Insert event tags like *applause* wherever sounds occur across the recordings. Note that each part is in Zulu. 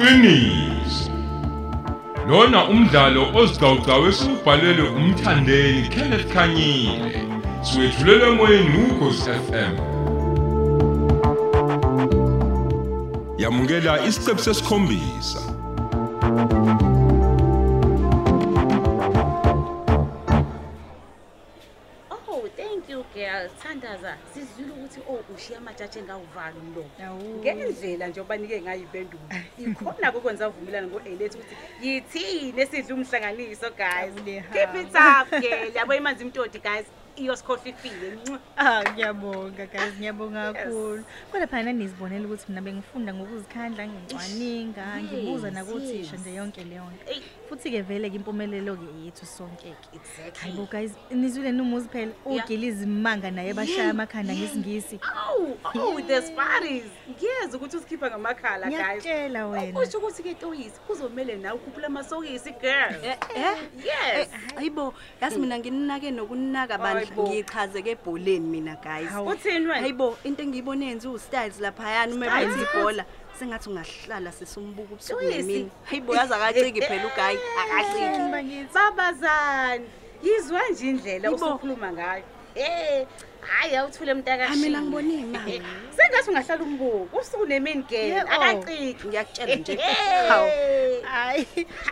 iqiniso lona umdlalo ozicawucawu esubhalelwe umthandeni Kenneth Khanyile. Siwethulela emoyeni ukhosi FM yamukela isiqebu sesikhombisa Oh, you girl. Thandaza. Sizwile ukuthi oh ushiya amatshatshe engawuvali umlomo. Ngendlela nje obanike ngayo impendulo. Ikhona kokwenza uvumelana ngo-Elet ukuthi yithini esidla umhlanganiso guys. Keep it up girl. Yabo imanzi imtoti guys. Iyosikhohlifile. Ah ngiyabonga guys ngiyabonga kakhulu. Kodwa phela nizibonela ukuthi mina bengifunda ngokuzikhandla ngicwaninga ngibuza Yes, nakothisha yes. nje yonke leyo nto. Ey, Futhi ke vele ke impumelelo ke yethu sonke ke. exactly. Hayibo guys nizwile numuzi phela Yeah. ugiliza imanga naye bashaya amakhanda ngesingisi. Oh, oh, there's parties. Ngiyeza ukuthi usikhipha ngamakhala guys. Ngiyakutshela wena. Kusho ukuthi ke Toyisi kuzomela nawe ukhuphula amasokisi girl. Eh, eh? Yes. hayibo yazi mina nginake nokunaka bandla Hayibo. Ngichazeke ebholeni mina guys Hawu. Uthini wena? hayibo into engiyibone yenza u-styles laphayana uma Styles? ebetha ibhola sengathi ungahlala sesumbuka ubusuku Toyisi. nemini hayibo yazi akaciki phela ugayi akaciki Bakithi. babazana yizwa nje indlela Yibo. usukhuluma ngayo eh hayi awuthule mntaka Cha, mina ngibone imanga. *laughs* sengathi ungahlala umbuko usuku nemini girl Yebo. akaciki ngiyakutshela nje Hey. hawu Hayi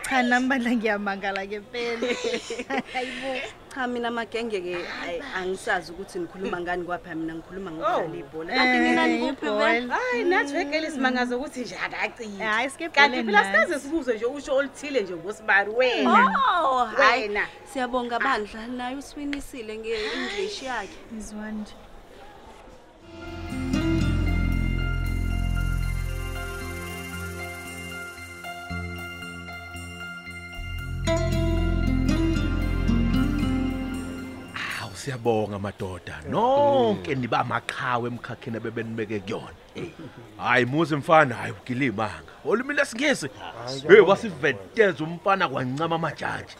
cha nambandla ngiyamangala ngempela. *laughs* Hayibo. cha mina magenge-ke ayi, angisazi ukuthi nikhuluma ngani kwapha mina ngikhuluma Oh. ngokudlala ibhola Eh, kanti mina nikuphi vele ibhola. hayi nathi vekele isimanga zokuthi nje akaciki Hayi, sike kanti ebholeni phela nathi. sikaze sibuze nje usho oluthile nje ngosibari wena oh hayi Wena. siyabonga bandla naye usiwinisile nge-english yakhe Ngizwani nje. Siyabonga madoda. Nonke niba maqhawe emkhakheni abebenibeke kuyona. Hayi muzi mfana, hayi ugilimanga. Olimi lesingisi. Hey wasiveteza umfana kwancama amajaji.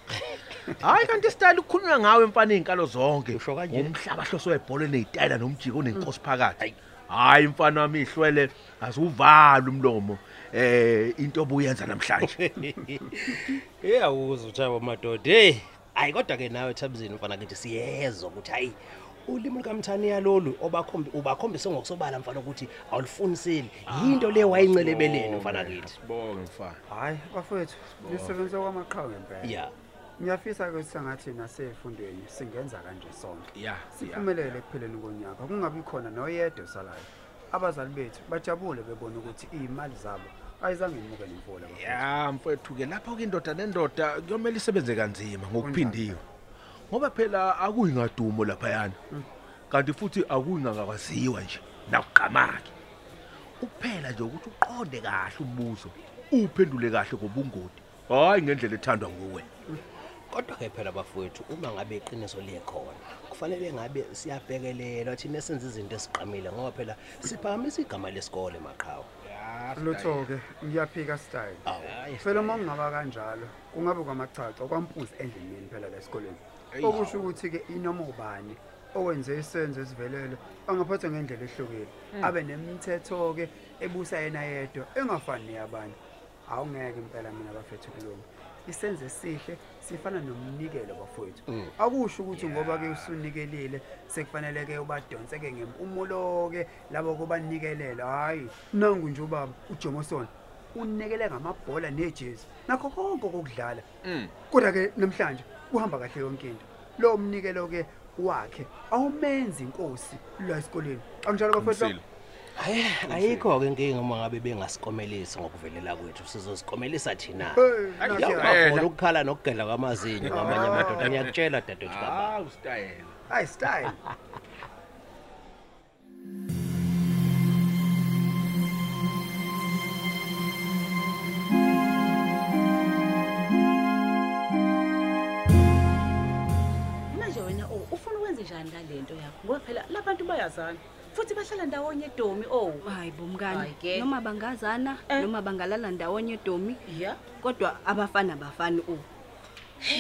Hayi kanti style ukukhulunywa ngawe mfana izinkalo zonke. Usho kanje? Umhlaba hloso webhola nezitayela nomjiko onenkosi phakathi. Hayi mfana wami ihlwele azuvala umlomo. Eh into obuyenza namhlanje. *laughs* Iyawuza uthabo madoda. Hey, ayi kodwa ke nawe Thabizini mfana kithi siyezwa ukuthi hayi ulimi lukaMthaniya lolu obakhombi ubakhombise ngokusobala mfana ukuthi awulifuniseli. Yinto le wayincelebeleni mfana kithi. Bonke mfana. Hayi bafowethu nisebenza kwamaqhawe ngempela. Yeah. Ngiyafisa ukuthi sengathi nasefundweni singenza kanje sonke. Yeah. Siphumelele ekupheleni konyaka. Kungabi khona noyedwa osalayo. Abazali bethu bajabule bebona ukuthi izimali zabo ayizange imuke nemfola bafowethu. Ya mfethu ke lapho ke indoda nendoda kuyomela isebenze kanzima ngokuphindiwe. Ngoba phela akuyingadumo lapha yana. Kanti futhi akuyingakwaziwa nje nakuqhamaki. Kuphela nje ukuthi uqonde kahle umbuzo, uphendule kahle ngobungodi. Hayi ngendlela ethandwa nguwe. Kodwa ke phela bafowethu uma ngabe iqiniso liyekhona kufanele ngabe siyabhekelela thina esenza izinto esiqhamile ngoba phela siphakamisa igama lesikole maqhawe. Lutho ke ngiyaphika style. Hayi. Phela uma kungaba kanjalo kungabe kwamachacho kwampuzi endlini phela la esikoleni. Okusho ukuthi ke inoma ubani owenze isenzo esivelele angaphathwa ngendlela ehlukile abe nemithetho ke ebusa yena yedwa engafani neyabanye awungeke impela mina bafethu kulona isenzo esihle sifana nomnikelo bafowethu. Akusho ukuthi ngoba ke usunikelile sekufanele ke ubadonse ke ngempumulo ke labo kubanikelela hayi nangu nje ubaba uJomoson unikele ngamabhola nejezi. Nakho konke kokudlala kodwa ke namhlanje kuhamba kahle yonke into. Lo mnikelo ke wakhe awumenzi inkosi la esikoleni anjalo Umsile. Hayi ayikho ke inkinga uma ngabe bengasikomelisa ngokuvelela kwethu sizosikomelisa thina. Hey, nasi Yawukhona ukukhala nokugedla kwamazinyo ngamanye amadoda ngiyakutshela dadewethu kababa. Hawu style. hayi style *laughs* manje wena oh ufuna ukwenza njani ngalento yakho? Ngoba phela labantu bayazana futhi bahlala ndawonye edomi oh. Hayi bomngani Hayi ke. noma bangazana Eh. noma bangalala ndawonye edomi yeah kodwa abafana bafani u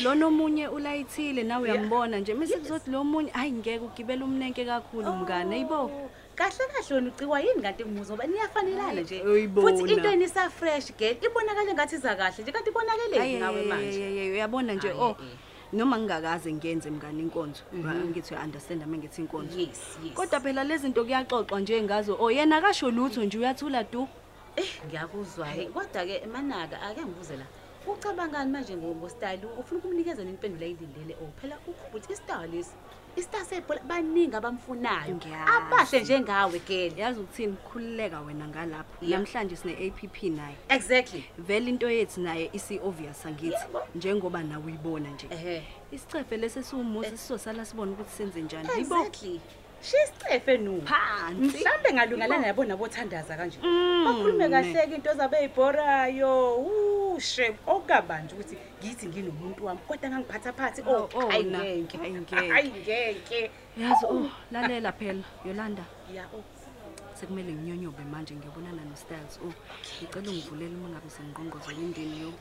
lona omunye ulayithile nawe uyambona nje mase kuzothi lo munye hayi ngeke ugibela umnenke kakhulu mngane ayibo Oh, kahle kahle wena uciwa yini kanti umuzo ngoba niyafanelana nje. Uyibona. futhi into yeni isa-fresh girl ibonakale ngathi iza kahle nje kanti ibonakeleki ngawe manje. Ayeyeyeye, uyabona nje Ayi, oh. eh. Noma ngingakaze ngenze mngane inkonzo ngithi uya-understand uma ngithi inkonzo. Yes yes. Kodwa phela lezi zinto kuyaxoxwa nje ngazo. Oh yena akasho lutho nje uyathula du? Eh ngiyakuzwa-ke kodwa-ke manaka ake ngibuze la ucabangani manje ngo- ngostyle ufuna ukumnikeza nempendulo ayilindele. O phela ukhubuthi istar lesi. Istar sebhola baningi abamfunayo. Ngiyazi. abahle njengawe gele yazi ukuthini khululeka wena ngalapho. Yeah. namhlanje sine-a p p naye. Exactly. Vele into yethu naye isi-obvious angithi Yebo. njengoba nawe uyibona nje. Ehe. Isicefe lesi siwumuzi sizosala sibone ukuthi senze njani. Yibo. Exactly. Shisicefe nu phansi. Mhlawumbe ngalungalana yabo nabothandaza kanje. Mm, bakhulume ne. kahleke into zabe eyibhorayo ushe okukabanje ukuthi ngithi nginomuntu wami kodwa ngangiphathaphathi Oh, oh oh, hayi na. ngeke. Hayi, ngeke. hayi ngeke. Yazi oh. lalela phela yolanda. Ya oh. Sekumele nginyonyobe manje ngiyabonana no-styles. Oh ngicela ungivulele uma ngabe sengqongqozela indeni yo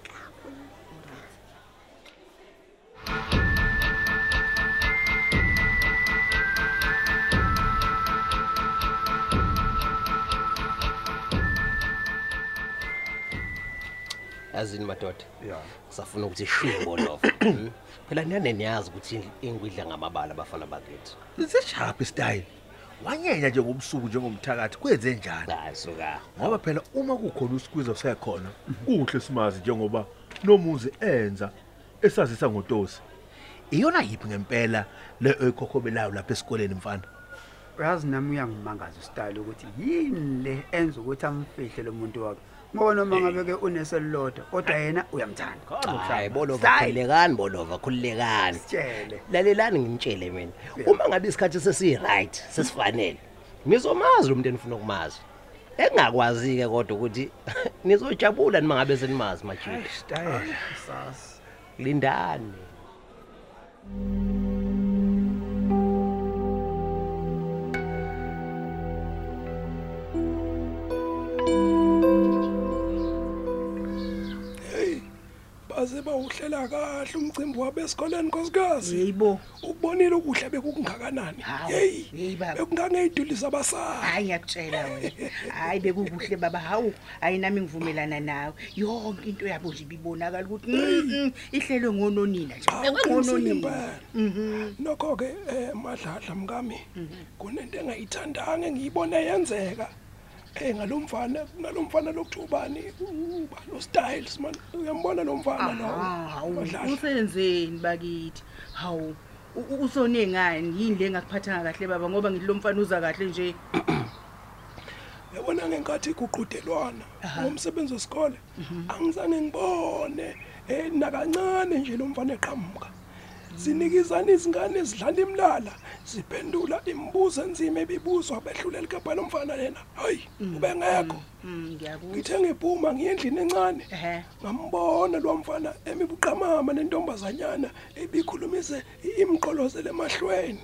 yazini madoda. Ya. Ngisafuna ukuthi shubo lova Mm. phela niyane niyazi ukuthi ingwidla ngamabala abafana bakithi. Sishaphi style. Wanyenya nje ngobusuku njengomthakathi kwenze njani? Hayi suka. Ngoba phela uma kukhona usikwizo sekhona kuhle simazi njengoba nomuzi enza esazisa ngotosi. Iyona yiphi ngempela le ekhokhobelayo lapha esikoleni mfana? Uyazi nami uyangimangaza usitayile ukuthi yini le enza ukuthi amfihle lo muntu wakhe? Ngoba noma ngabe-ke uneselilodwa kodwa yena uyamthanda. Hayi bolova Style. khululekani bolova khululekani. Sitshele. Lalelani ngimtshele mina. Uma ngabe isikhathi sesiyi-right sesifanele nizomazi lo muntu enifuna ukumazi. Engakwazi-ke kodwa ukuthi *laughs* nizojabula nima ngabe senimazi majida sitayile sasi lindani. Baze bawuhlela kahle umcimbi wabesikoleni nkosikazi Yebo. ukubonile ukuhle bekungakanani Hawu, hey hey baba. bekungangeyidulisa abasana Hayi ngiyakutshela wena. Hayi bekukuhle baba. Hawu, hayi nami ngivumelana nawe. Yonke into yabo nje ibonakala ukuthi mm, mm, ihlelwe ngononina nje. Ngononina. Mhm. nokho ke eh madladla mkami kunento engayithandanga engiyibona yenzeka eh ngalomfana nalomfana lokuthubani uba no styles man. Uyambona lo? Mfana lo Hawu, Madladla. usenzeni bakithi? Hawu, u- u- usonengani yini le ngakuphathanga kahle baba? Ngoba ngithi lo mfana uza kahle nje. *clears throat* yabona ngenkathi kuqhudelwana ngomsebenzi wesikole angizange ngibone eh nakancane nje lo mfana eqhamuka. Sinikizana izingane ezidlala imlala ziphendula imibuzo enzima ebibuzwa behlulela ikapa lomfana lena hayi ubengekho Mm, ngiyakuzwa. ngithe ngiphuma ngiye endlini encane. Ehhe. ngambona lo mfana emibuqamama nentombazanyana ebikhulumise imqolozele emahlweni.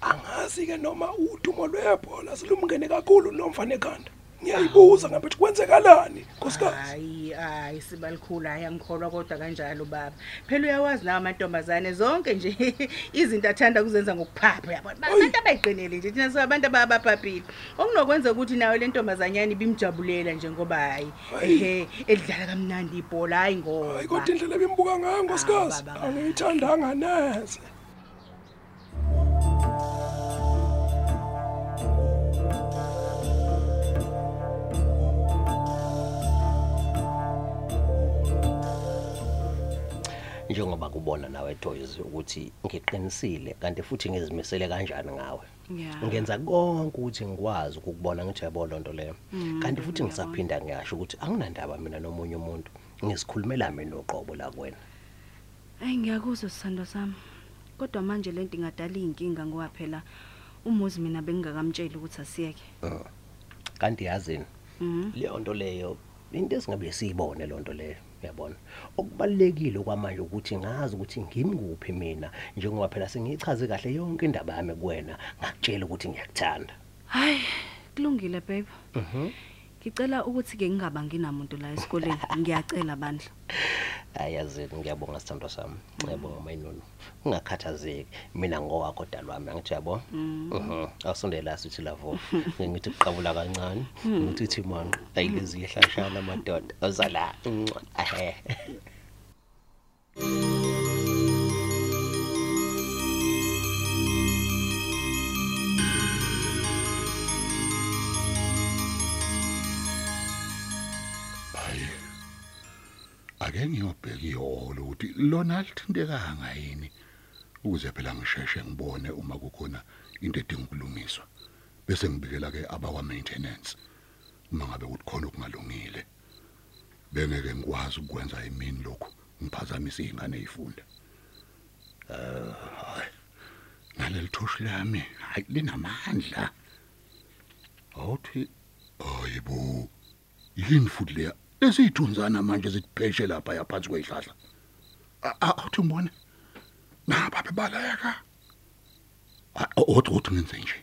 Angazi-ke noma udumo lwebhola silumngene kakhulu lo mfana ekhanda. Ngiyayibuza ngabe ukuthi kwenzekalani nkosikazi Hayi, hayi sibalikhulu hayi angikholwa kodwa kanjalo baba. Phela uyawazi nawe amantombazane zonke nje *laughs* izinto athanda kuzenza ngokuphapha yabona. Abantu abayiqinile nje thina sibabantu ababaphaphile. Okunokwenza ukuthi nawe le ntombazanyana ibimjabulela nje ngoba hayi Hayi. ehe edlala kamnandi ibhola hayi ngoba. hayi kodwa indlela ebimbuka ngayo nkosikazi Ah, baba, baba. angiyithandanga neze njengoba kubona nawe toys ukuthi ngiqinisile kanti futhi ngizimisele kanjani ngawe Yeah. ngenza konke ukuthi ngikwazi ukukubona ngithi yabo lonto leyo Mm, kanti futhi ngisaphinda ngiyasho ukuthi anginandaba mina nomunye umuntu ngisikhulumela mina noqobo la kuwena Hayi ngiyakuzwa sithando sami. Kodwa manje lento ingadala izinkinga ngoba phela umuzi mina bengingakamtsheli ukuthi asiyeke. kanti yazini Mhm. leyo nto leyo into esingabe siyibone lonto leyo uyabona okubalekile kwamanje ukuthi ngazi ukuthi ngimkuphi mina njengoba phela sengichaze kahle yonke indaba yami kuwena ngakutshela ukuthi ngiyakuthanda. Hayi, kulungile babe. mhm. Ngicela ukuthi ke ngingabangi namuntu la esikoleni. Ngiyacela bandla. ayazini ngiyabonga sithandwa sami. Ngiyabonga mayinono ungakhathazeki. Mina ngowakho dala wami. Angithi yabo? Mhm. awusondela sithi lavo. *laughs* Ngithi kuqabula kancane. Ngithi thi manqa ayilezi ihlashana madoda. Ozala Mwah. *laughs* ake ngiyobheka ihholo ukuthi lona lithintekanga yini? Ukuze phela ngisheshe ngibone uma kukhona into edinga ukulungiswa bese ngibikela ke abakwa maintenance uma ngabe kuthi khona okungalungile. Bengeke ngikwazi ukwenza imini lokho ngiphazamise izingane ezifunda eh hayi naleli thoshi lami hayi linamandla. Awuthi hayibo yini futhi leya? Lesithunzana manje sipheshe lapha yaphansi kwezihlahla A- a- awuthi ngibone napa bebaleka othi uthi ngenze nje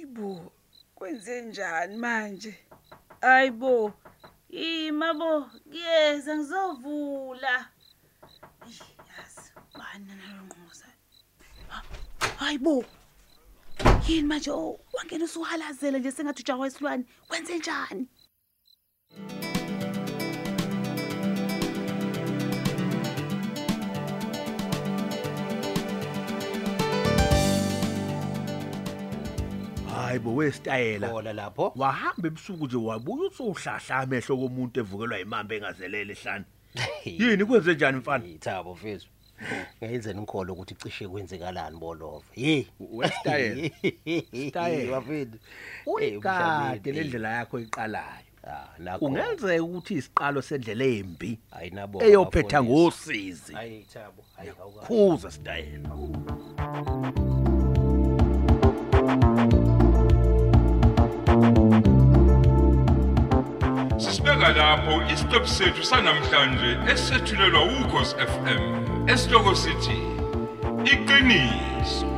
Ibo, kwenze njani manje? Hayibo. Imabo, kuyeza ngizovula. Yazi, bani nalonqoza. Hayibo. Yini manje oh wangena usuhalazela nje sengathi ujawa isilwane. Kwenze njani? Hayi bo wesitayela Hola lapho. wahamba ebusuku nje wabuya usuhlahla amehlo komuntu evukelwa imamba engazelele ehlane yini kwenze njani mfana Yithabo mfethu. Ngiyenzeni ngikholo ukuthi cishe kwenzekalani bolova. Hey, wesitayela Style. Wafethu. uyikade lendlela yakho iqalayo Ah, nakho. kungenzeka ukuthi isiqalo sendlela embi Ayinabo. eyophetha ngosizi Hayi Thabo, hayi awukazi. khuza sitayela Sisibeka lapho isiqephu sethu sanamhlanje esethulelwa ukhosi FM. Esihloko sithi iqiniso